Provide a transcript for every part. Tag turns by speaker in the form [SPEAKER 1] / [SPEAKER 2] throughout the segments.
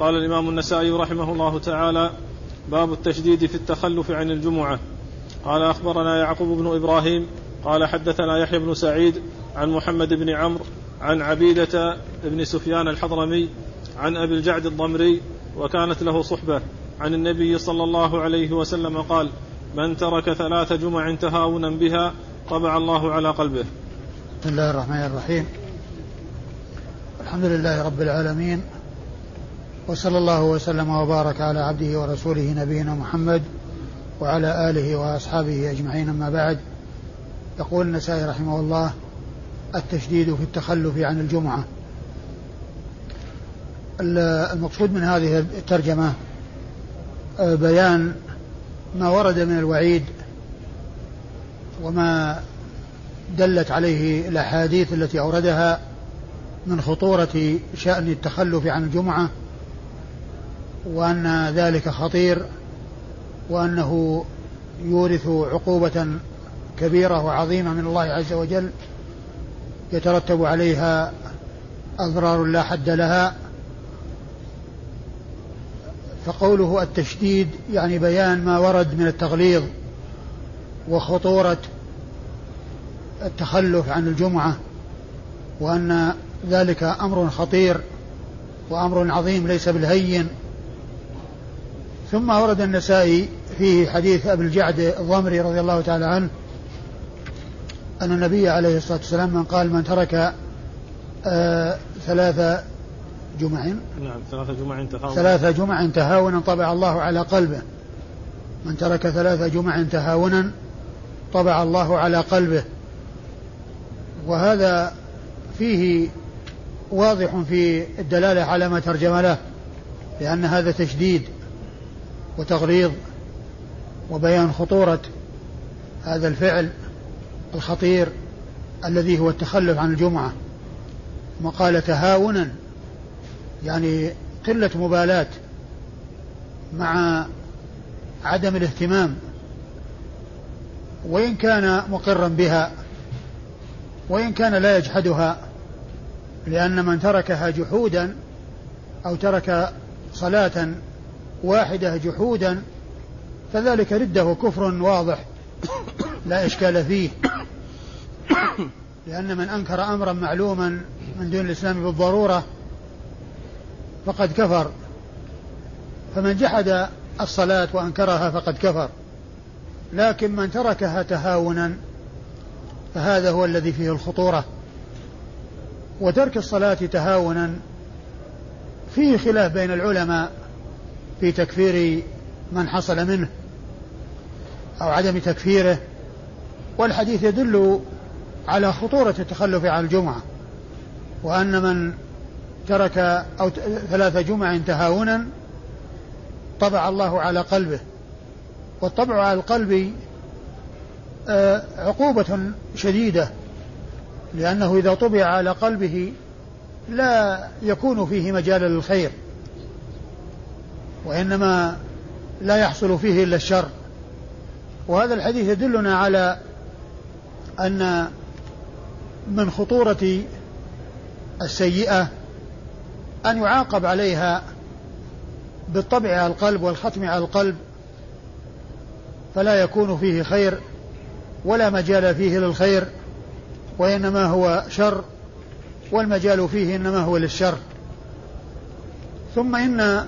[SPEAKER 1] قال الإمام النسائي رحمه الله تعالى باب التشديد في التخلف عن الجمعة. قال أخبرنا يعقوب بن إبراهيم قال حدثنا يحيى بن سعيد عن محمد بن عمرو عن عبيدة بن سفيان الحضرمي عن أبي الجعد الضمري وكانت له صحبة عن النبي صلى الله عليه وسلم قال من ترك ثلاث جمع تهاونا بها طبع الله على قلبه.
[SPEAKER 2] بسم الله الرحمن الرحيم. الحمد لله رب العالمين وصلى الله وسلم وبارك على عبده ورسوله نبينا محمد وعلى آله وأصحابه أجمعين أما بعد. يقول النسائي رحمه الله التشديد في التخلف عن الجمعة. المقصود من هذه الترجمة آه، بيان ما ورد من الوعيد وما دلت عليه الأحاديث التي أوردها من خطورة شأن التخلف عن الجمعة وأن ذلك خطير وأنه يورث عقوبة كبيرة وعظيمة من الله عز وجل يترتب عليها أضرار لا حد لها. فقوله التشديد يعني بيان ما ورد من التغليظ وخطورة التخلف عن الجمعة وأن ذلك أمر خطير وأمر عظيم ليس بالهين. ثم ورد النسائي فيه حديث أبي الجعد الضمري رضي الله تعالى عنه أن النبي عليه الصلاة والسلام من قال من ترك آه ثلاث جمع
[SPEAKER 1] نعم ثلاث جمع تهاونا
[SPEAKER 2] ثلاث جمع تهاونا طبع الله على قلبه. من ترك ثلاث جمع تهاونا طبع الله على قلبه. وهذا فيه واضح في الدلالة على ما ترجم له لأن هذا تشديد. وتغريض وبيان خطورة هذا الفعل الخطير الذي هو التخلف عن الجمعة. وقال تهاونا يعني قلة مبالاة مع عدم الاهتمام. وإن كان مقرا بها وإن كان لا يجحدها لأن من تركها جحودا أو ترك صلاة واحدة جحودا فذلك ردة كفر واضح لا إشكال فيه. لأن من أنكر أمرا معلوما من دون الإسلام بالضرورة فقد كفر. فمن جحد الصلاة وأنكرها فقد كفر. لكن من تركها تهاونا فهذا هو الذي فيه الخطورة. وترك الصلاة تهاونا فيه خلاف بين العلماء. في تكفير من حصل منه أو عدم تكفيره والحديث يدل على خطورة التخلف عن الجمعة وأن من ترك أو ثلاث جمع تهاونا طبع الله على قلبه والطبع على القلب آه، عقوبة شديدة لأنه إذا طبع على قلبه لا يكون فيه مجال للخير. وإنما لا يحصل فيه إلا الشر. وهذا الحديث يدلنا على أن من خطورة السيئة أن يعاقب عليها بالطبع على القلب والختم على القلب فلا يكون فيه خير ولا مجال فيه للخير وإنما هو شر والمجال فيه إنما هو للشر. ثم إن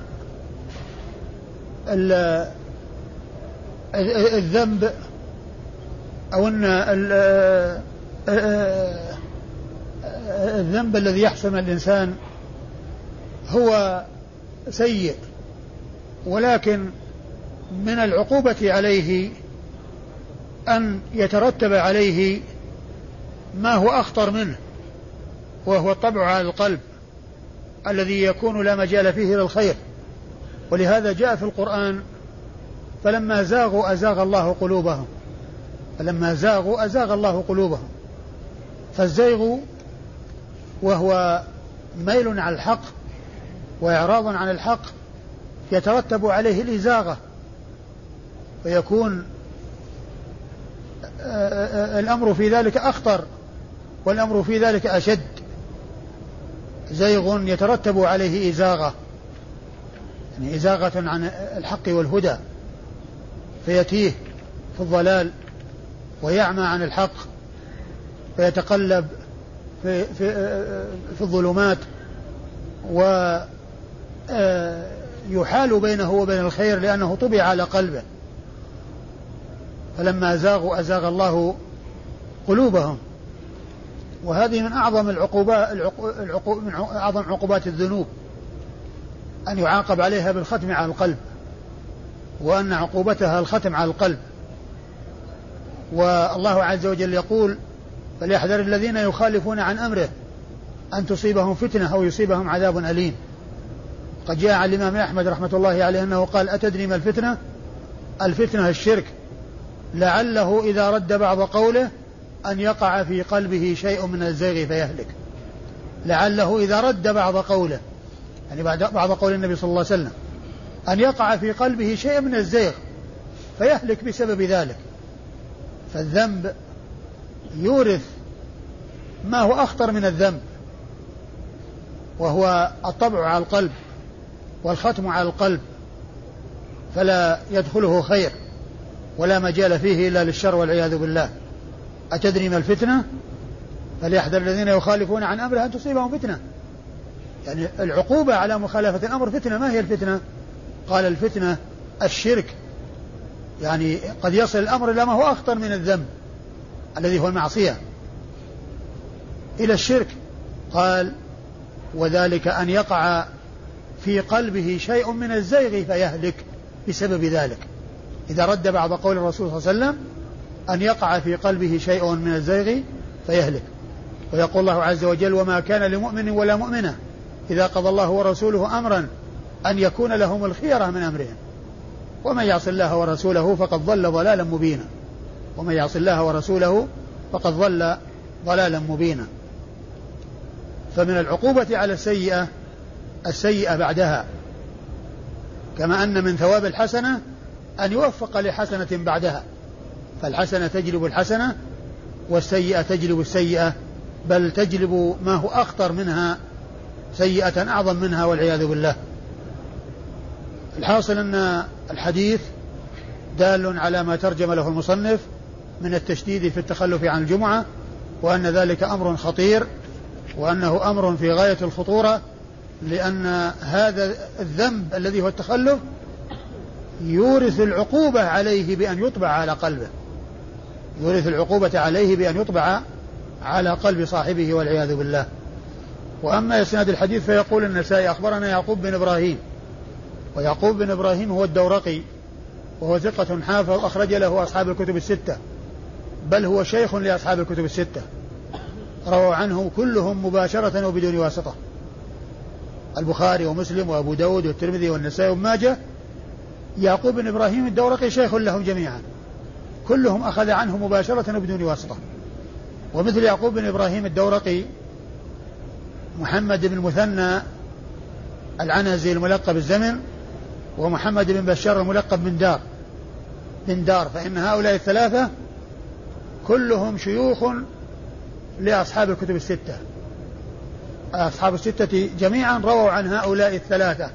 [SPEAKER 2] الذنب أو أن الذنب الذي يحصل من الإنسان هو سيء ولكن من العقوبة عليه أن يترتب عليه ما هو أخطر منه وهو الطبع على القلب الذي يكون لا مجال فيه للخير. ولهذا جاء في القرآن فلما زاغوا أزاغ الله قلوبهم. فلما زاغوا أزاغ الله قلوبهم. فالزيغ وهو ميل على الحق وإعراض عن الحق يترتب عليه الإزاغة. ويكون الأمر في ذلك أخطر والأمر في ذلك أشد. زيغ يترتب عليه إزاغة. يعني إزاغة عن الحق والهدى فيتيه في الضلال ويعمى عن الحق فيتقلب في, في, في الظلمات ويحال بينه وبين الخير لأنه طبع على قلبه. فلما زاغوا أزاغ الله قلوبهم. وهذه من أعظم العقوبات العقو من أعظم عقوبات الذنوب. أن يعاقب عليها بالختم على القلب وأن عقوبتها الختم على القلب. والله عز وجل يقول فليحذر الذين يخالفون عن أمره أن تصيبهم فتنة أو يصيبهم عذاب أليم. قد جاء عن الإمام أحمد رحمة الله عليه أنه قال أتدري ما الفتنة؟ الفتنة الشرك. لعله إذا رد بعض قوله أن يقع في قلبه شيء من الزيغ فيهلك. لعله إذا رد بعض قوله يعني بعد بعض قول النبي صلى الله عليه وسلم أن يقع في قلبه شيء من الزيغ فيهلك بسبب ذلك. فالذنب يورث ما هو أخطر من الذنب وهو الطبع على القلب والختم على القلب فلا يدخله خير ولا مجال فيه إلا للشر والعياذ بالله. أتدري ما الفتنة؟ فليحذر الذين يخالفون عن أمره أن تصيبهم فتنة. يعني العقوبة على مخالفة الأمر فتنة ما هي الفتنة؟ قال الفتنة الشرك. يعني قد يصل الأمر إلى ما هو أخطر من الذنب الذي هو المعصية. إلى الشرك. قال وذلك أن يقع في قلبه شيء من الزيغ فيهلك بسبب ذلك. إذا رد بعض قول الرسول صلى الله عليه وسلم أن يقع في قلبه شيء من الزيغ فيهلك. ويقول الله عز وجل وما كان لمؤمن ولا مؤمنة إذا قضى الله ورسوله أمرا أن يكون لهم الخيرة من أمرهم. ومن يعص الله ورسوله فقد ضل ضلالا مبينا. ومن يعص الله ورسوله فقد ضل ضلالا مبينا. فمن العقوبة على السيئة السيئة بعدها. كما أن من ثواب الحسنة أن يوفق لحسنة بعدها. فالحسنة تجلب الحسنة والسيئة تجلب السيئة بل تجلب ما هو أخطر منها سيئة أعظم منها والعياذ بالله. الحاصل أن الحديث دال على ما ترجم له المصنف من التشديد في التخلف عن الجمعة وأن ذلك أمر خطير وأنه أمر في غاية الخطورة لأن هذا الذنب الذي هو التخلف يورث العقوبة عليه بأن يطبع على قلبه. يورث العقوبة عليه بأن يطبع على قلب صاحبه والعياذ بالله. وأما إسناد الحديث فيقول النسائي أخبرنا يعقوب بن إبراهيم. ويعقوب بن إبراهيم هو الدورقي وهو ثقة حافظ أخرج له أصحاب الكتب الستة بل هو شيخ لأصحاب الكتب الستة. رووا عنه كلهم مباشرة وبدون واسطة. البخاري ومسلم وأبو داود والترمذي والنسائي وابن ماجه يعقوب بن إبراهيم الدورقي شيخ لهم جميعا. كلهم أخذ عنه مباشرة وبدون واسطة. ومثل يعقوب بن إبراهيم الدورقي محمد بن مثنى العنزي الملقب الزمن ومحمد بن بشار الملقب من دار من دار فإن هؤلاء الثلاثة كلهم شيوخ لأصحاب الكتب الستة. أصحاب الستة جميعا رووا عن هؤلاء الثلاثة.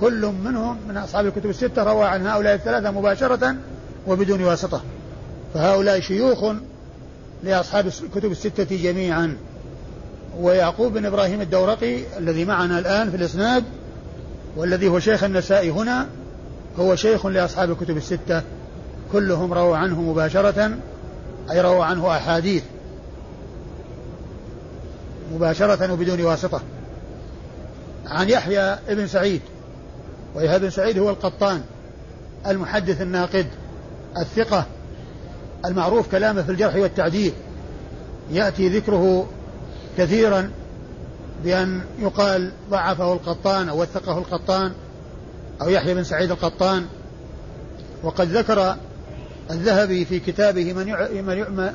[SPEAKER 2] كل منهم من أصحاب الكتب الستة روى عن هؤلاء الثلاثة مباشرة وبدون واسطة. فهؤلاء شيوخ لأصحاب الكتب الستة جميعا. ويعقوب بن إبراهيم الدورقي الذي معنا الآن في الإسناد والذي هو شيخ النسائي هنا هو شيخ لأصحاب الكتب الستة كلهم رووا عنه مباشرة أي رووا عنه أحاديث مباشرة وبدون واسطة. عن يحيى ابن سعيد ويحيى بن سعيد هو القطان المحدث الناقد الثقة المعروف كلامه في الجرح والتعديل يأتي ذكره كثيرا بأن يقال ضعفه القطان أو وثقه القطان أو يحيى بن سعيد القطان. وقد ذكر الذهبي في كتابه من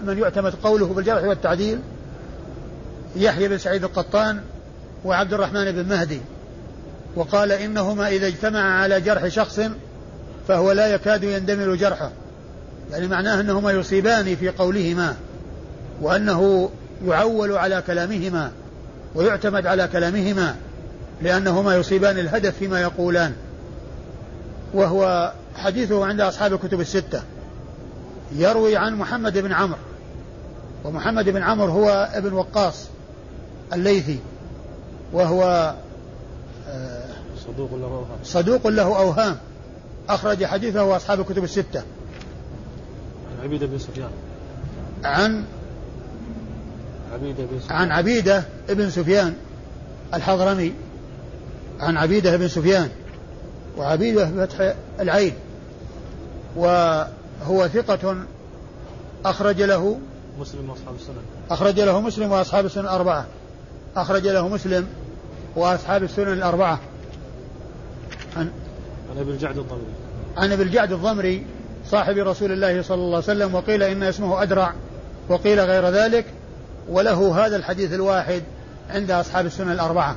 [SPEAKER 2] من يعتمد قوله بالجرح والتعديل يحيى بن سعيد القطان وعبد الرحمن بن مهدي وقال إنهما إذا اجتمعا على جرح شخص فهو لا يكاد يندمل جرحه يعني معناه أنهما يصيبان في قولهما وأنه يعول على كلامهما ويعتمد على كلامهما لأنهما يصيبان الهدف فيما يقولان. وهو حديثه عند أصحاب الكتب الستة. يروي عن محمد بن عمرو. ومحمد بن عمرو هو ابن وقاص الليثي. وهو
[SPEAKER 1] آه، صدوق له أوهام.
[SPEAKER 2] صدوق له أوهام. أخرج حديثه أصحاب الكتب الستة.
[SPEAKER 1] عن عبيدة بن سفيان.
[SPEAKER 2] عن عن عبيدة بن سفيان الحضرمي. عن عبيدة بن سفيان. وعبيدة بفتح العين. وهو ثقة أخرج له
[SPEAKER 1] مسلم وأصحاب السنن.
[SPEAKER 2] أخرج له مسلم وأصحاب السنن الأربعة. أخرج له مسلم وأصحاب السنن الأربعة.
[SPEAKER 1] عن عن أبي الجعد الضمري.
[SPEAKER 2] عن أبي الجعد الضمري صاحب رسول الله صلى الله عليه وسلم وقيل إن اسمه أدرع وقيل غير ذلك. وله هذا الحديث الواحد عند أصحاب السنن الأربعة.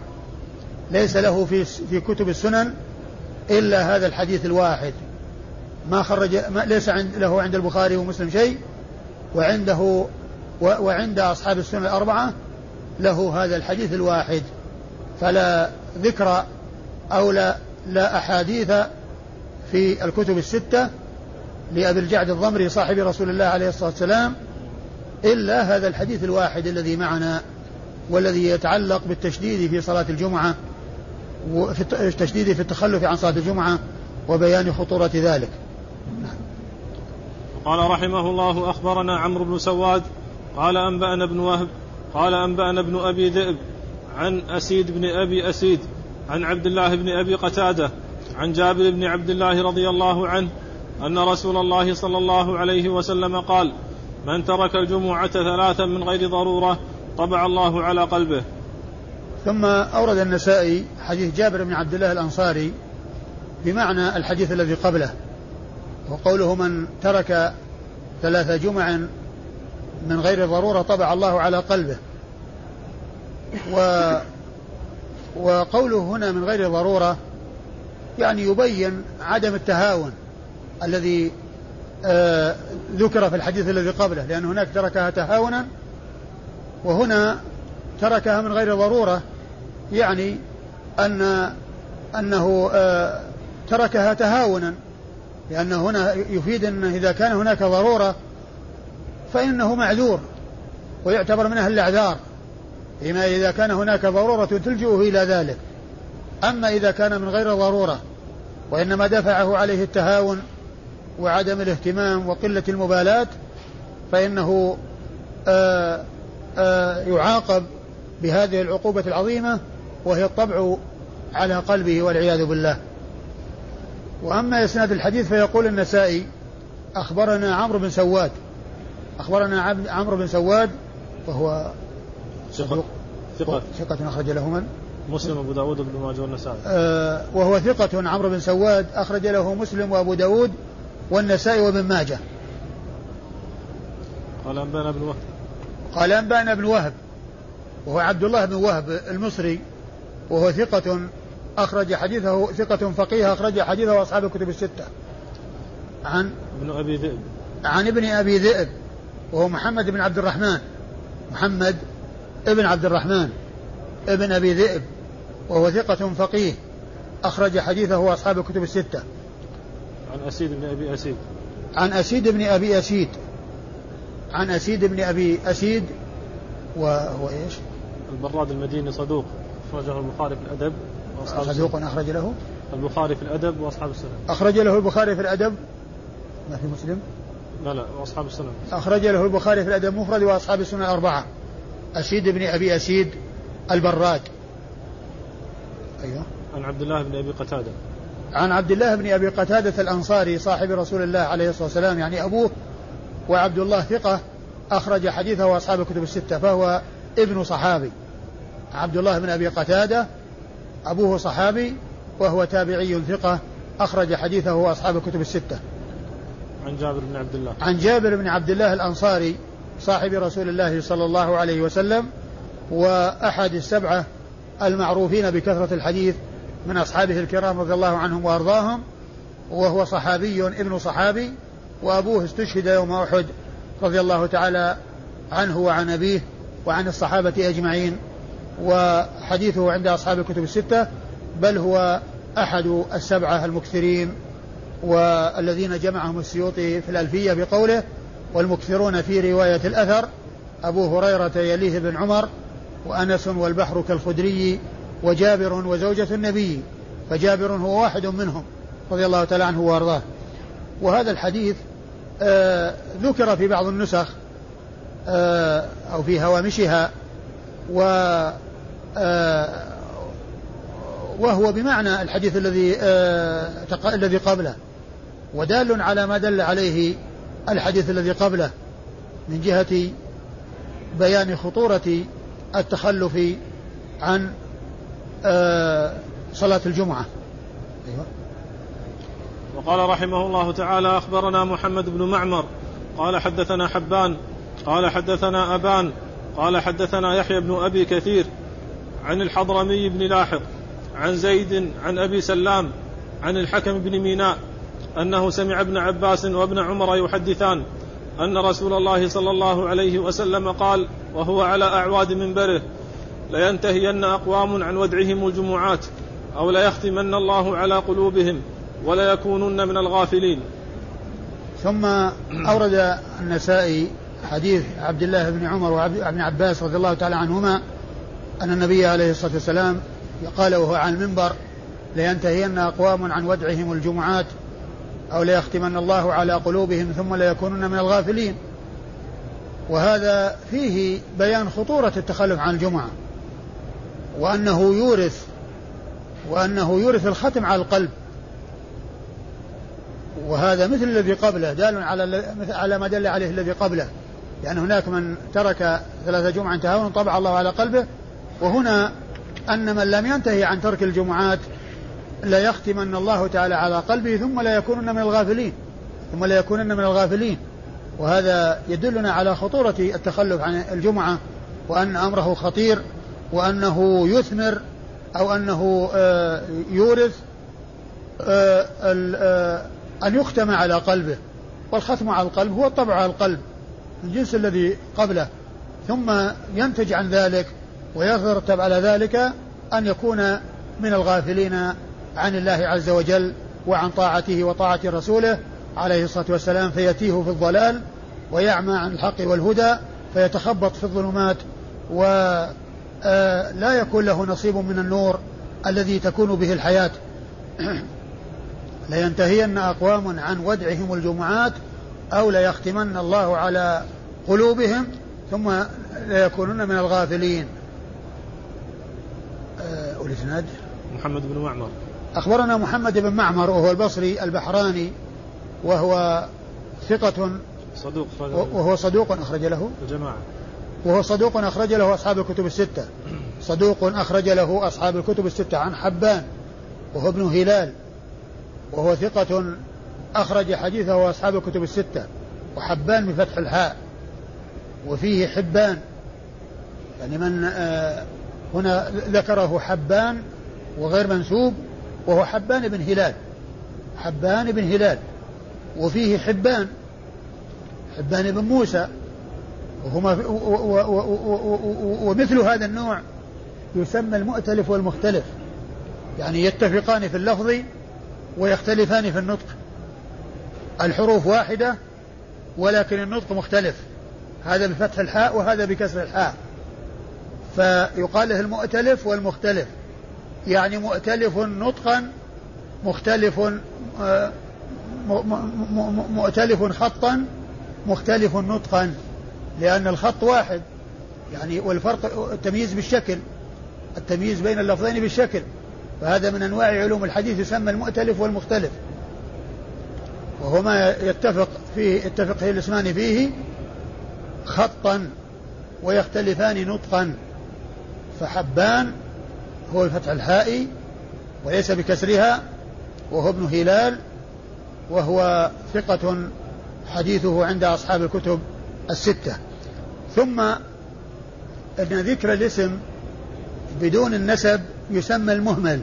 [SPEAKER 2] ليس له في في كتب السنن إلا هذا الحديث الواحد. ما خرج ما ليس عند له عند البخاري ومسلم شيء وعنده وعند أصحاب السنن الأربعة له هذا الحديث الواحد. فلا ذكر أو لا, لا أحاديث في الكتب الستة لأبي الجعد الضمري صاحب رسول الله عليه الصلاة والسلام إلا هذا الحديث الواحد الذي معنا والذي يتعلق بالتشديد في صلاة الجمعة وفي التشديد في التخلف عن صلاة الجمعة وبيان خطورة ذلك.
[SPEAKER 1] قال رحمه الله أخبرنا عمرو بن سواد قال أنبأنا ابن وهب قال أنبأنا ابن أبي ذئب عن أسيد بن أبي أسيد عن عبد الله بن أبي قتادة عن جابر بن عبد الله رضي الله عنه أن رسول الله صلى الله عليه وسلم قال من ترك الجمعة ثلاثا من غير ضرورة طبع الله على قلبه.
[SPEAKER 2] ثم أورد النسائي حديث جابر بن عبد الله الأنصاري بمعنى الحديث الذي قبله وقوله من ترك ثلاث جمع من غير ضرورة طبع الله على قلبه. و وقوله هنا من غير ضرورة يعني يبين عدم التهاون الذي آه ذكر في الحديث الذي قبله لأن هناك تركها تهاونا وهنا تركها من غير ضرورة يعني أن أنه آه تركها تهاونا لأن هنا يفيد أن إذا كان هناك ضرورة فإنه معذور ويعتبر منها الأعذار. فيما إذا كان هناك ضرورة تلجئه إلى ذلك. أما إذا كان من غير ضرورة وإنما دفعه عليه التهاون وعدم الاهتمام وقلة المبالاة فإنه آآ آه، آآ آه، يعاقب بهذه العقوبة العظيمة وهي الطبع على قلبه والعياذ بالله. وأما إسناد الحديث فيقول النسائي أخبرنا عمرو بن سواد. أخبرنا عمرو بن سواد وهو
[SPEAKER 1] ثقة. ثقة.
[SPEAKER 2] ثقة أخرج له من؟
[SPEAKER 1] مسلم وأبو داود وابن ماجه والنسائي.
[SPEAKER 2] آه وهو ثقة. عمرو بن سواد أخرج له مسلم وأبو داود والنسائي وابن ماجه.
[SPEAKER 1] قال أنبأنا ابن وهب.
[SPEAKER 2] قال أنبأنا ابن وهب. وهو عبد الله بن وهب المصري. وهو ثقة أخرج حديثه ثقة فقيه أخرج حديثه أصحاب الكتب الستة. عن
[SPEAKER 1] ابن أبي ذئب.
[SPEAKER 2] عن ابن أبي ذئب. وهو محمد بن عبد الرحمن. محمد ابن عبد الرحمن ابن أبي ذئب. وهو ثقة فقيه أخرج حديثه أصحاب الكتب الستة.
[SPEAKER 1] عن أسيد بن أبي أسيد.
[SPEAKER 2] عن أسيد بن أبي أسيد. عن أسيد بن أبي أسيد وهو إيش؟
[SPEAKER 1] البراد المديني صدوق أخرجه البخاري في الأدب
[SPEAKER 2] صدوق أخرج له؟
[SPEAKER 1] البخاري في الأدب وأصحاب السنن
[SPEAKER 2] أخرج له البخاري في الأدب؟ ما في مسلم.
[SPEAKER 1] لا لا وأصحاب السنن
[SPEAKER 2] أخرج له البخاري في الأدب المفرد وأصحاب السنن الأربعة أسيد بن أبي أسيد البراد.
[SPEAKER 1] أيوه. عن عبد الله بن أبي قتادة.
[SPEAKER 2] عن عبد الله بن أبي قتادة الأنصاري صاحب رسول الله عليه الصلاة والسلام يعني أبوه وعبد الله ثقة أخرج حديثه أصحاب الكتب الستة فهو ابن صحابي. عبد الله بن أبي قتادة أبوه صحابي وهو تابعي ثقة أخرج حديثه أصحاب الكتب الستة.
[SPEAKER 1] عن جابر بن عبد الله.
[SPEAKER 2] عن جابر بن عبد الله الأنصاري صاحب رسول الله صلى الله عليه وسلم وأحد السبعة المعروفين بكثرة الحديث من أصحابه الكرام رضي الله عنهم وأرضاهم وهو صحابي ابن صحابي وأبوه استشهد يوم أحد رضي الله تعالى عنه وعن أبيه وعن الصحابة أجمعين. وحديثه عند أصحاب الكتب الستة بل هو أحد السبعة المكثرين والذين جمعهم السيوطي في الألفية بقوله والمكثرون في رواية الأثر أبو هريرة يليه بن عمر وأنس والبحر كالخدري وجابر وزوجة النبي فجابر هو واحد منهم رضي الله تعالى عنه وأرضاه. وهذا الحديث آه ذكر في بعض النسخ آه أو في هوامشها و آه وهو بمعنى الحديث الذي الذي قبله. ودال على ما دل عليه الحديث الذي قبله من جهة بيان خطورة التخلف عن صلاة الجمعة أيوة.
[SPEAKER 1] وقال رحمه الله تعالى أخبرنا محمد بن معمر قال حدثنا حبان قال حدثنا أبان قال حدثنا يحيى بن أبي كثير عن الحضرمي بن لاحق عن زيد عن أبي سلام عن الحكم بن ميناء أنه سمع ابن عباس وابن عمر يحدثان أن رسول الله صلى الله عليه وسلم قال وهو على أعواد منبره لينتهين أقوام عن ودعهم الجمعات أو ليختمن الله على قلوبهم وليكونن من الغافلين.
[SPEAKER 2] ثم أورد النسائي حديث عبد الله بن عمر وابن عباس رضي الله تعالى عنهما أن النبي عليه الصلاة والسلام قال وهو على المنبر لينتهين أقوام عن ودعهم الجمعات أو ليختمن الله على قلوبهم ثم ليكونن من الغافلين. وهذا فيه بيان خطورة التخلف عن الجمعة. وأنه يورث وأنه يورث الختم على القلب. وهذا مثل الذي قبله دال على على ما دل عليه الذي قبله. لأن هناك من ترك ثلاثة جمعة تهاون طبع الله على قلبه وهنا أن من لم ينتهي عن ترك الجمعات لا يختمن الله تعالى على قلبه ثم لا يكونن من الغافلين ثم لا يكونن من الغافلين. وهذا يدلنا على خطورة التخلف عن الجمعة وأن أمره خطير. وأنه يثمر أو أنه آه، يورث آه، آه، أن يختم على قلبه. والختم على القلب هو الطبع على القلب الجنس الذي قبله. ثم ينتج عن ذلك ويترتب على ذلك أن يكون من الغافلين عن الله عز وجل وعن طاعته وطاعة رسوله عليه الصلاة والسلام فيتيه في الضلال ويعمى عن الحق والهدى فيتخبط في الظلمات ولا آه، يكون له نصيب من النور الذي تكون به الحياة. لينتهين أقوام عن ودعهم الجمعات أو ليختمن الله على قلوبهم ثم ليكونن من الغافلين.
[SPEAKER 1] أه والإسناد محمد بن معمر.
[SPEAKER 2] أخبرنا محمد بن معمر وهو البصري البحراني وهو ثقة
[SPEAKER 1] صدوق
[SPEAKER 2] وهو صدوق أخرج له.
[SPEAKER 1] الجماعة
[SPEAKER 2] وهو صدوق أخرج له أصحاب الكتب الستة. صدوق أخرج له أصحاب الكتب الستة عن حبان وهو ابن هلال وهو ثقة أخرج حديثه أصحاب الكتب الستة وحبان بفتح الحاء وفيه حبان. يعني من آه هنا ذكره حبان وغير منسوب وهو حبان بن هلال. حبان بن هلال وفيه حبان حبان بن موسى وهما ومثل هذا النوع يسمى المؤتلف والمختلف. يعني يتفقان في اللفظ ويختلفان في النطق. الحروف واحدة ولكن النطق مختلف. هذا بفتح الحاء وهذا بكسر الحاء. فيقال له المؤتلف والمختلف. يعني مؤتلف نطقا مختلف آه، مؤتلف خطا مختلف نطقا. لأن الخط واحد. يعني والفرق التمييز بالشكل التمييز بين اللفظين بالشكل. فهذا من أنواع علوم الحديث يسمى المؤتلف والمختلف. وهو ما يتفق فيه يتفق فيه الاسمان فيه خطا ويختلفان نطقا. فحبان هو بفتح الحاء وليس بكسرها وهو ابن هلال وهو ثقة حديثه عند أصحاب الكتب. الستة. ثم أن ذكر الاسم بدون النسب يسمى المهمل.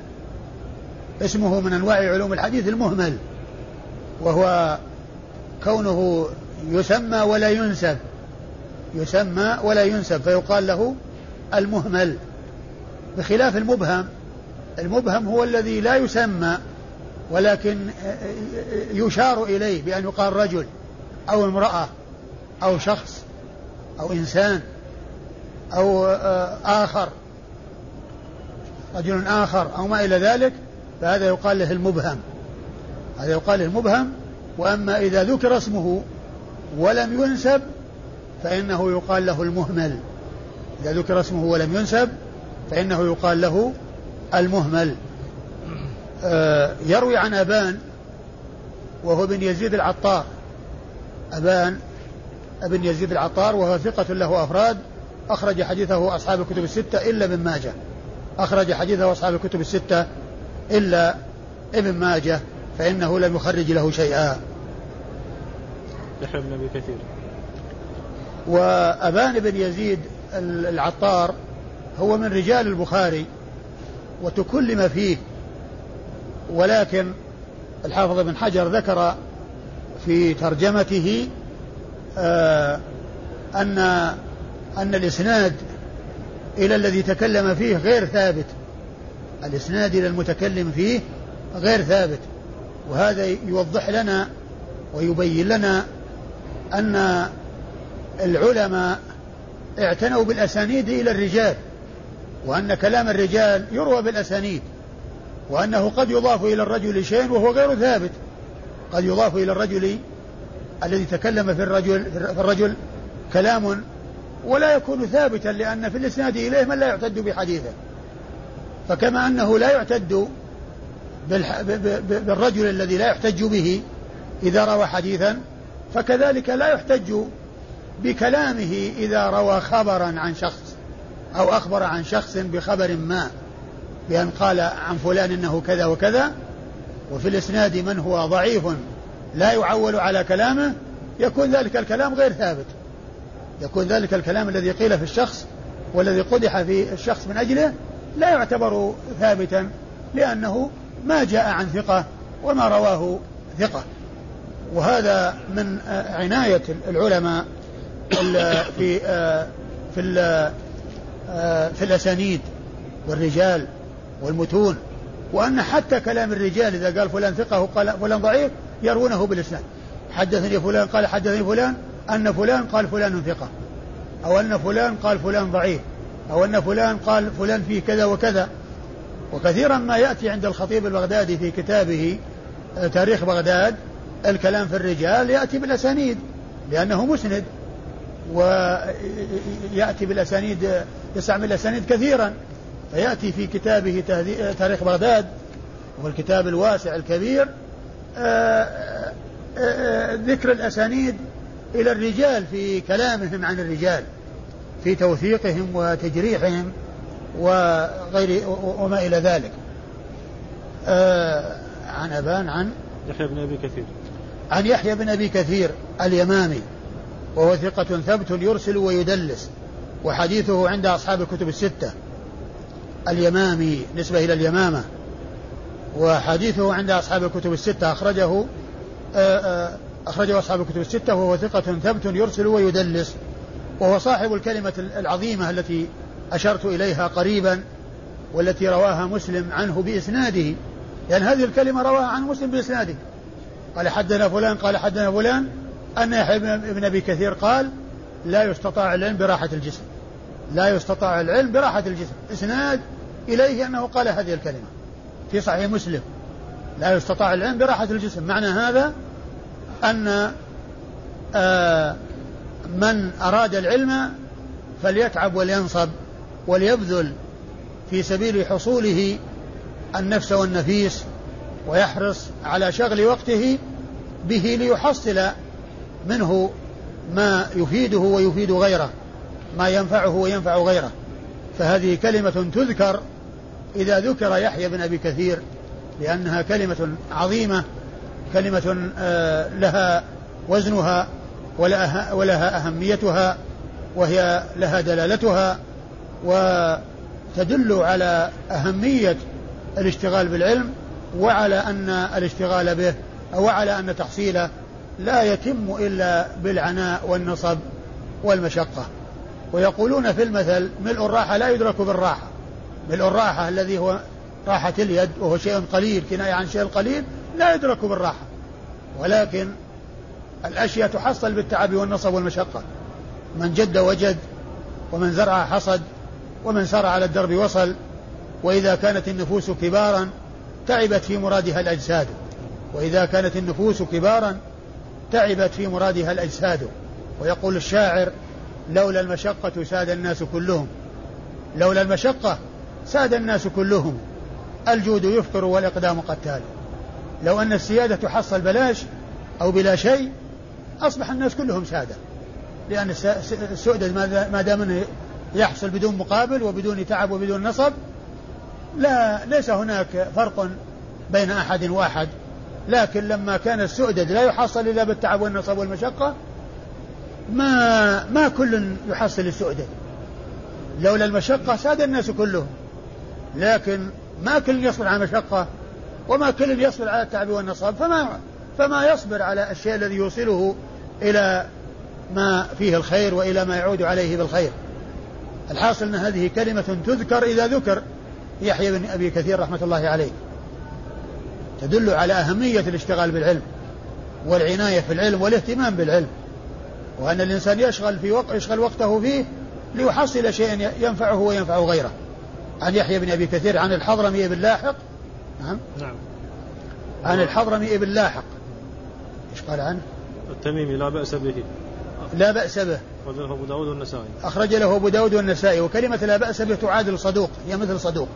[SPEAKER 2] اسمه من أنواع علوم الحديث المهمل وهو كونه يسمى ولا ينسب. يسمى ولا ينسب فيقال له المهمل. بخلاف المبهم المبهم هو الذي لا يسمى ولكن يشار إليه بأن يقال رجل أو امرأة. أو شخص أو إنسان أو آخر رجل آخر أو ما إلى ذلك فهذا يقال له المبهم. هذا يقال له المبهم وأما إذا ذكر اسمه ولم ينسب فإنه يقال له المهمل. إذا ذكر اسمه ولم ينسب فإنه يقال له المهمل. آه يروي عن أبان وهو بن يزيد العطار. أبان ابن يزيد العطار وهو ثقة له أفراد أخرج حديثه أصحاب الكتب الستة إلا ابن ماجه. أخرج حديثه أصحاب الكتب الستة إلا ابن ماجه فإنه لم يخرج له شيئا.
[SPEAKER 1] يحيى بن أبي كثير.
[SPEAKER 2] وأبان بن يزيد العطار هو من رجال البخاري وتكلم فيه ولكن الحافظ بن حجر ذكر في ترجمته أن أن الإسناد إلى الذي تكلم فيه غير ثابت. الإسناد إلى المتكلم فيه غير ثابت. وهذا يوضح لنا ويبين لنا أن العلماء اعتنوا بالأسانيد إلى الرجال وأن كلام الرجال يروى بالأسانيد وأنه قد يضاف إلى الرجل شيء وهو غير ثابت. قد يضاف إلى الرجل الذي تكلم في الرجل في الرجل كلام ولا يكون ثابتا لأن في الإسناد إليه من لا يعتد بحديثه. فكما أنه لا يعتد بالرجل الذي لا يحتج به إذا روى حديثا فكذلك لا يحتج بكلامه إذا روى خبرا عن شخص أو أخبر عن شخص بخبر ما بأن قال عن فلان إنه كذا وكذا وفي الإسناد من هو ضعيف لا يعول على كلامه يكون ذلك الكلام غير ثابت. يكون ذلك الكلام الذي قيل في الشخص والذي قدح في الشخص من أجله لا يعتبر ثابتا لأنه ما جاء عن ثقة وما رواه ثقة. وهذا من عناية العلماء في في في الأسانيد والرجال والمتون وأن حتى كلام الرجال إذا قال فلان ثقة وقال فلان ضعيف يروونه بالإسناد حدثني فلان قال حدثني فلان أن فلان قال فلان ثقة. أو أن فلان قال فلان ضعيف. أو أن فلان قال فلان فيه كذا وكذا. وكثيرا ما يأتي عند الخطيب البغدادي في كتابه آه، تاريخ بغداد الكلام في الرجال يأتي بالأسانيد لأنه مسند. ويأتي بالأسانيد يستعمل الأسانيد كثيرا. فيأتي في كتابه تاريخ بغداد وهو الكتاب الواسع الكبير. آه، آه، ذكر الأسانيد إلى الرجال في كلامهم عن الرجال في توثيقهم وتجريحهم وغير وما إلى ذلك. آه عن أبان عن
[SPEAKER 1] يحيى بن أبي كثير.
[SPEAKER 2] عن يحيى بن أبي كثير اليمامي وهو ثقة ثبت يرسل ويدلس وحديثه عند أصحاب الكتب الستة. اليمامي نسبة إلى اليمامة. وحديثه عند أصحاب الكتب الستة أخرجه آه، آه، أخرجه أصحاب الكتب الستة وهو ثقة ثبت يرسل ويدلس. وهو صاحب الكلمة العظيمة التي أشرت إليها قريبا والتي رواها مسلم عنه بإسناده. يعني هذه الكلمة رواها عن مسلم بإسناده. قال حدنا فلان قال حدنا فلان. أن يحيى بن أبي كثير قال لا يستطاع العلم براحة الجسم. لا يستطاع العلم براحة الجسم. إسناد إليه أنه قال هذه الكلمة. في صحيح مسلم. لا يستطاع العلم براحة الجسم. معنى هذا أن آه من أراد العلم فليتعب ولينصب وليبذل في سبيل حصوله النفس والنفيس ويحرص على شغل وقته به ليحصل منه ما يفيده ويفيد غيره ما ينفعه وينفع غيره. فهذه كلمة تذكر إذا ذكر يحيى بن أبي كثير لأنها كلمة عظيمة كلمة آه، لها وزنها ولها أهميتها وهي لها دلالتها وتدل على أهمية الاشتغال بالعلم وعلى أن الاشتغال به أو على أن تحصيله لا يتم إلا بالعناء والنصب والمشقة. ويقولون في المثل ملء الراحة لا يدرك بالراحة. ملء الراحة الذي هو راحة اليد وهو شيء قليل كناية عن شيء قليل لا يدرك بالراحة. ولكن الأشياء تحصل بالتعب والنصب والمشقة. من جد وجد ومن زرع حصد ومن سار على الدرب وصل وإذا كانت النفوس كبارا تعبت في مرادها الأجساد. وإذا كانت النفوس كبارا تعبت في مرادها الأجساد. ويقول الشاعر لولا المشقة ساد الناس كلهم لولا المشقة ساد الناس كلهم. الجود يفقر والإقدام قتال. لو أن السيادة تحصل بلاش أو بلا شيء أصبح الناس كلهم سادة. لأن السؤدد ما دام يحصل بدون مقابل وبدون تعب وبدون نصب لا ليس هناك فرق بين أحد وأحد. لكن لما كان السؤدد لا يحصل إلا بالتعب والنصب والمشقة ما ما كل يحصل السؤدد. لولا المشقة ساد الناس كلهم. لكن ما كل يصبر على المشقة وما كل يصبر على التعب والنصب فما فما يصبر على الشيء الذي يوصله إلى ما فيه الخير وإلى ما يعود عليه بالخير. الحاصل أن هذه كلمة تذكر إذا ذكر يحيى بن أبي كثير رحمة الله عليه. تدل على أهمية الاشتغال بالعلم والعناية في العلم والاهتمام بالعلم وأن الإنسان يشغل في وقت يشغل وقته فيه ليحصل شيئا ينفعه وينفع غيره. عن يحيى بن أبي كثير عن الحضرمي بن لاحق. نعم. نعم. عن الحضرمي بن لاحق. إيش قال عنه؟
[SPEAKER 1] التميمي لا بأس به.
[SPEAKER 2] لا بأس به.
[SPEAKER 1] أخرج له أبو داود والنسائي.
[SPEAKER 2] أخرج له أبو داود والنسائي. وكلمة لا بأس به تعادل صدوق. هي مثل صدوق.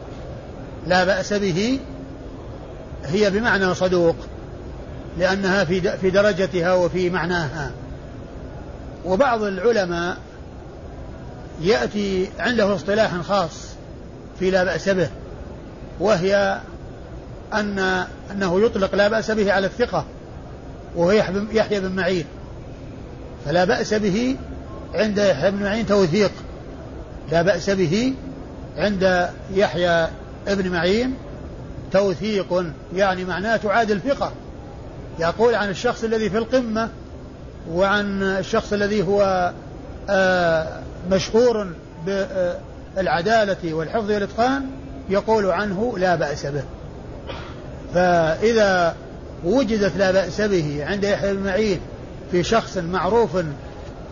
[SPEAKER 2] لا بأس به هي بمعنى صدوق لأنها في في درجتها وفي معناها. وبعض العلماء يأتي عنده اصطلاح خاص. في لا بأس به وهي أن أنه يطلق لا بأس به على الثقة وهو يحيى بن معين. فلا بأس به عند يحيى بن معين توثيق. لا بأس به عند يحيى ابن معين توثيق يعني معناه تعادل ثقة يقول عن الشخص الذي في القمة وعن الشخص الذي هو آه، مشهور بالعدالة والحفظ والإتقان يقول عنه لا بأس به. فإذا وجدت لا بأس به عند يحيى بن معين في شخص معروف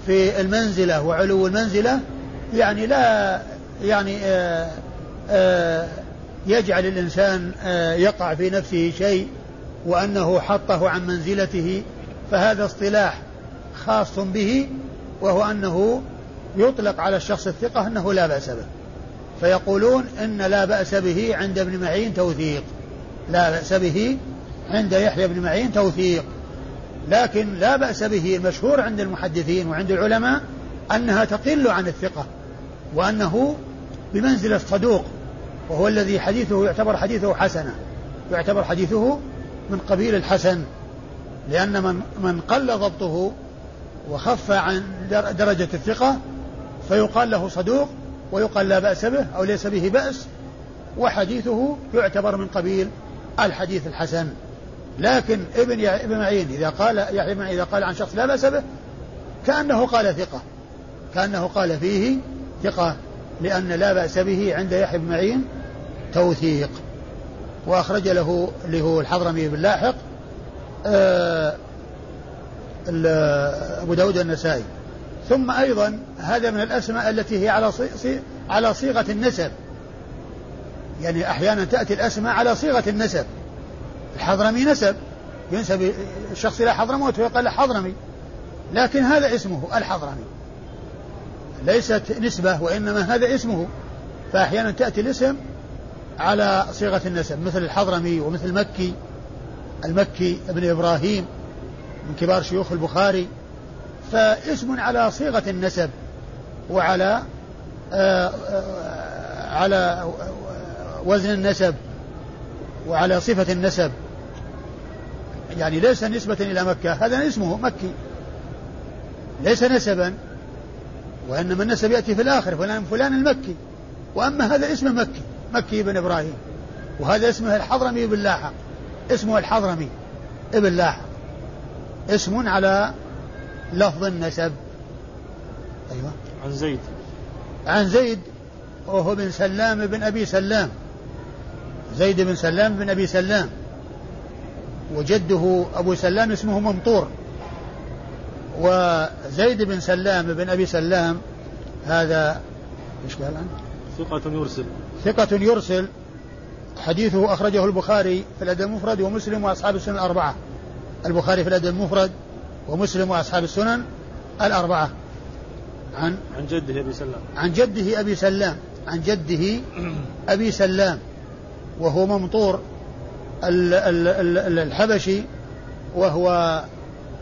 [SPEAKER 2] في المنزلة وعلو المنزلة يعني لا يعني آآ آه، آآ آه، يجعل الإنسان آه، يقع في نفسه شيء وأنه حطه عن منزلته فهذا اصطلاح خاص به وهو أنه يطلق على الشخص الثقة أنه لا بأس به. فيقولون إن لا بأس به عند ابن معين توثيق. لا بأس به عند يحيى بن معين توثيق. لكن لا بأس به المشهور عند المحدثين وعند العلماء أنها تقل عن الثقة وأنه بمنزلة صدوق وهو الذي حديثه يعتبر حديثه حسنا يعتبر حديثه من قبيل الحسن لأن من من قل ضبطه وخف عن درجة الثقة فيقال له صدوق ويقال لا بأس به أو ليس به بأس وحديثه يعتبر من قبيل الحديث الحسن. لكن ابن ابن معين إذا قال يحيى بن إذا قال عن شخص لا بأس به كأنه قال ثقة. كأنه قال فيه ثقة لأن لا بأس به عند يحيى بن معين توثيق. وأخرج له اللي هو الحضرمي بن لاحق آه أبو داود النسائي ثم أيضا هذا من الأسماء التي هي على على صيغة النسب. يعني أحيانا تأتي الأسماء على صيغة النسب. الحضرمي نسب. ينسب الشخص إلى حضرموت ويقال حضرمي. لكن هذا اسمه الحضرمي. ليست نسبة وإنما هذا اسمه. فأحيانا تأتي الاسم على صيغة النسب. مثل الحضرمي ومثل مكي. المكي ابن إبراهيم من كبار شيوخ البخاري. فاسم على صيغة النسب وعلى آه، آه، على وزن النسب وعلى صفة النسب. يعني ليس نسبة إلى مكة هذا اسمه مكي. ليس نسبا وإنما النسب يأتي في الآخر فلان فلان المكي. وأما هذا اسم مكي مكي بن إبراهيم. وهذا اسمه الحضرمي بن لاحق اسمه الحضرمي ابن لاحق اسم على لفظ النسب.
[SPEAKER 1] أيوة. عن زيد.
[SPEAKER 2] عن زيد وهو بن سلام بن أبي سلام. زيد بن سلام بن أبي سلام. وجده أبو سلام اسمه ممطور وزيد بن سلام بن أبي سلام هذا إيش قال عنه؟
[SPEAKER 1] ثقة يرسل.
[SPEAKER 2] ثقة يرسل. حديثه أخرجه البخاري في الأدب المفرد ومسلم وأصحاب السنن الأربعة. البخاري في الأدب المفرد ومسلم وأصحاب السنن الأربعة.
[SPEAKER 1] عن عن جده أبي سلام.
[SPEAKER 2] عن جده أبي سلام. عن جده أبي سلام. وهو ممطور الحبشي وهو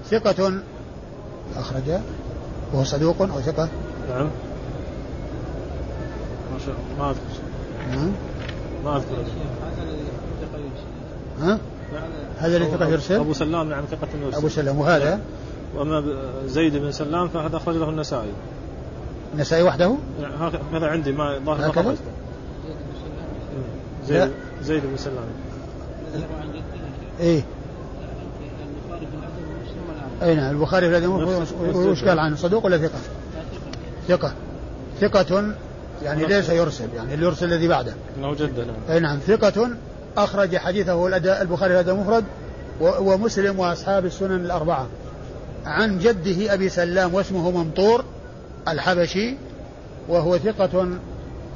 [SPEAKER 2] ثقة أخرج وهو صدوق أو ثقة.
[SPEAKER 1] نعم. ما شاء الله. ما أذكر. نعم. ما أذكر.
[SPEAKER 2] ها؟ هذا اللي ثقة يرسل؟
[SPEAKER 1] أبو سلام نعم ثقة يرسل.
[SPEAKER 2] أبو سلام وهذا؟
[SPEAKER 1] وأما زيد بن سلام فهذا أخرج له النسائي.
[SPEAKER 2] النسائي وحده؟
[SPEAKER 1] هذا عندي ما ظاهر ما خرجته زيد زيد بن سلام.
[SPEAKER 2] إيه. أي نعم البخاري في الأدب وش قال عنه؟ صدوق ولا ثقة؟ ثقة. ثقة يعني ليس يرسل يعني اللي يرسل الذي بعده.
[SPEAKER 1] إنه جدة نعم.
[SPEAKER 2] أي نعم ثقة أخرج حديثه البخاري في الادب المفرد ومسلم وأصحاب السنن الأربعة. عن جده أبي سلام واسمه ممطور الحبشي وهو ثقة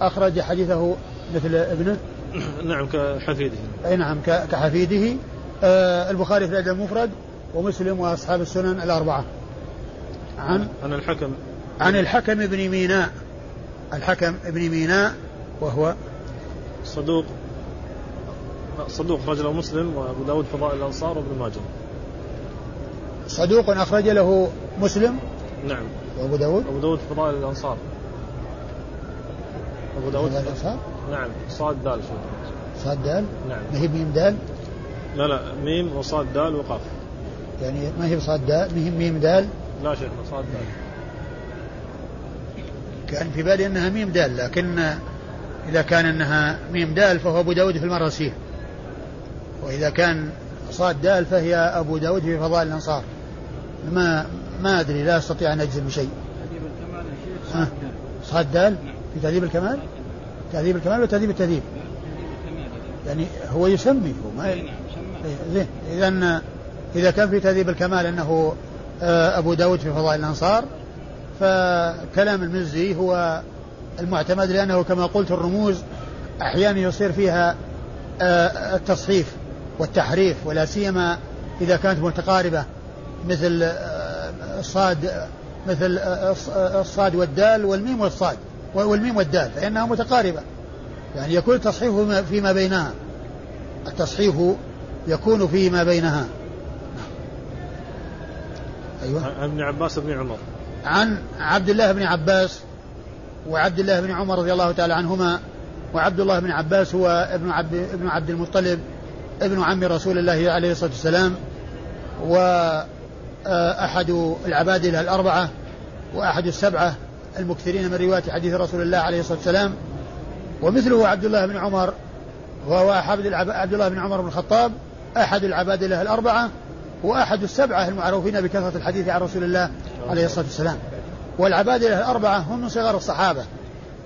[SPEAKER 2] أخرج حديثه مثل ابنه
[SPEAKER 1] نعم كحفيده.
[SPEAKER 2] أي نعم كحفيده. آه البخاري في الادب المفرد ومسلم وأصحاب السنن الأربعة. عن
[SPEAKER 1] عن الحكم.
[SPEAKER 2] عن الحكم بن ميناء. الحكم بن ميناء وهو
[SPEAKER 1] صدوق. صدوق رجل مسلم وابو داود فضائل الأنصار وابن ماجه.
[SPEAKER 2] صدوق أخرج له مسلم
[SPEAKER 1] نعم.
[SPEAKER 2] وأبو داود؟
[SPEAKER 1] أبو داود فضائل الأنصار.
[SPEAKER 2] أبو داود الأنصار؟
[SPEAKER 1] نعم. صاد دال شو؟
[SPEAKER 2] صاد دال؟
[SPEAKER 1] نعم.
[SPEAKER 2] ما هي ميم دال؟
[SPEAKER 1] لا لا. ميم وصاد دال وقاف.
[SPEAKER 2] يعني ما هي صاد دال؟ ما هي ميم دال؟
[SPEAKER 1] لا شيخ صاد دال.
[SPEAKER 2] كان في بالي أنها ميم دال لكن إذا كان أنها ميم دال فهو أبو داود في المراسيل وإذا كان صاد دال فهي أبو داود في فضائل الأنصار. ما ما أدري لا أستطيع أن أجزم بشيء. تهذيب الكمال يا شيخ صاد دال. في تهذيب الكمال؟ تهذيب الكمال ولا تهذيب التهذيب يعني هو يسمي هو ما إيه، زين. اذا إذا كان في تهذيب الكمال أنه آه، أبو داود في فضائل الأنصار فكلام المزي هو المعتمد لأنه كما قلت الرموز أحيانا يصير فيها آه، التصحيف. والتحريف ولا سيما إذا كانت متقاربة مثل آه، الصاد مثل الصاد والدال والميم والصاد والميم والدال فإنها متقاربة. يعني يكون التصحيف فيما بينها. التصحيف يكون فيما بينها.
[SPEAKER 1] أيوة. عن ابن عباس بن عمر.
[SPEAKER 2] عن عبد الله بن عباس وعبد الله بن عمر رضي الله تعالى عنهما وعبد الله بن عباس هو ابن عبد ابن عبد المطلب ابن عم رسول الله عليه الصلاة والسلام وأحد العبادلة الأربعة وأحد السبعة المكثرين من رواية حديث رسول الله عليه الصلاة والسلام. ومثله عبد الله بن عمر وهو عبد الله بن عمر بن الخطاب أحد العباد له الأربعة وأحد السبعة المعروفين بكثرة الحديث عن رسول الله عليه الصلاة والسلام. والعباد له الأربعة هم من صغار الصحابة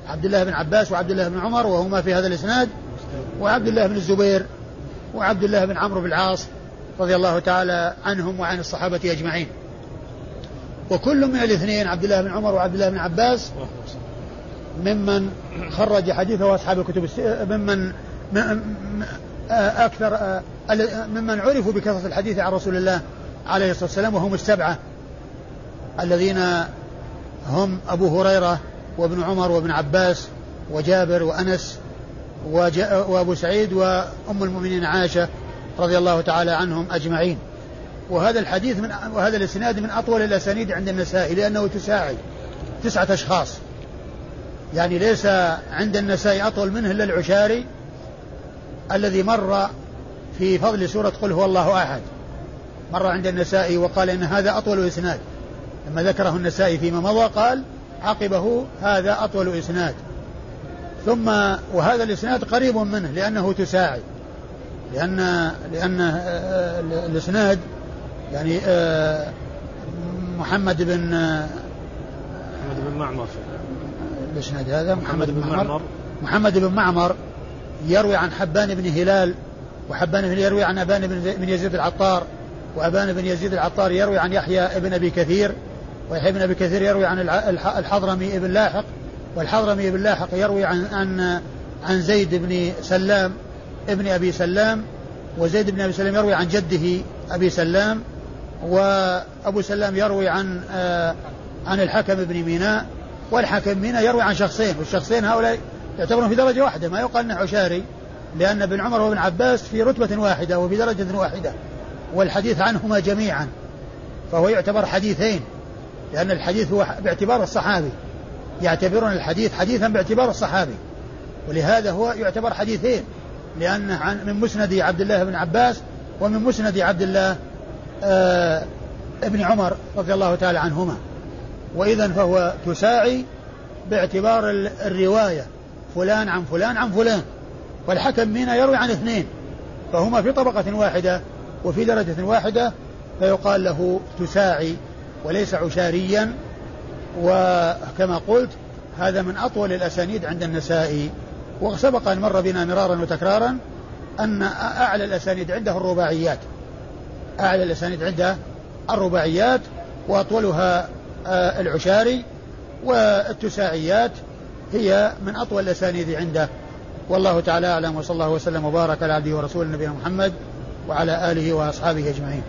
[SPEAKER 2] عبد الله بن عباس وعبد الله بن عمر وهما في هذا الإسناد وعبد الله بن الزبير وعبد الله بن عمرو بن العاص رضي الله تعالى عنهم وعن الصحابة أجمعين. وكل من الاثنين عبد الله بن عمر وعبد الله بن عباس ممن خرج حديثه أصحاب الكتب ممن أكثر ممن عرفوا بكثرة الحديث عن رسول الله عليه الصلاة والسلام وهم السبعة. الذين هم أبو هريرة وابن عمر وابن عباس وجابر وأنس وأبو سعيد وأم المؤمنين عائشة رضي الله تعالى عنهم أجمعين. وهذا الحديث من وهذا الإسناد من أطول الأسانيد عند النسائي لأنه تساعي تسعة أشخاص. يعني ليس عند النسائي أطول منه إلا العشاري الذي مر في فضل سورة قل هو الله أحد. مر عند النسائي وقال إن هذا أطول إسناد. لما ذكره النسائي فيما مضى قال عقبه هذا أطول إسناد. ثم وهذا الإسناد قريب منه لأنه تساعي لأن لأن الإسناد يعني آه، محمد بن
[SPEAKER 1] آه، محمد بن معمر.
[SPEAKER 2] الإسناد هذا محمد, محمد بن معمر. محمد بن معمر يروي عن حبان بن هلال وحبان بن يروي عن أبان بن يزيد العطار وأبان بن يزيد العطار يروي عن يحيى بن أبي كثير ويحيى بن أبي كثير يروي عن الحضرمي بن لاحق والحضرمي بن لاحق يروي عن عن عن زيد بن سلام ابن أبي سلام وزيد بن أبي سلام يروي عن جده أبي سلام وأبو سلام يروي عن آه عن الحكم بن ميناء والحكم ميناء يروي عن شخصين والشخصين هؤلاء يعتبرون في درجة واحدة ما يقال أنه عشاري لأن ابن عمر وابن عباس في رتبة واحدة وفي درجة واحدة والحديث عنهما جميعا فهو يعتبر حديثين لأن الحديث هو باعتبار الصحابي. يعتبرون الحديث حديثا باعتبار الصحابي. ولهذا هو يعتبر حديثين. لأنه عن من مسند عبد الله بن عباس ومن مسند عبد الله آه ابن عمر رضي الله تعالى عنهما. وإذا فهو تساعي باعتبار الرواية. فلان عن فلان عن فلان. والحكم منا يروي عن اثنين. فهما في طبقة واحدة وفي درجة واحدة فيقال له تساعي وليس عشاريا. وكما قلت هذا من أطول الأسانيد عند النسائي وسبق أن مر بنا مرارا وتكرارا أن أعلى الأسانيد عنده الرباعيات. أعلى الأسانيد عنده الرباعيات وأطولها آه، العشاري والتساعيات هي من أطول الأسانيد عنده. والله تعالى أعلم وصلى الله وسلم وبارك على عبده ورسوله نبينا محمد وعلى آله وأصحابه أجمعين.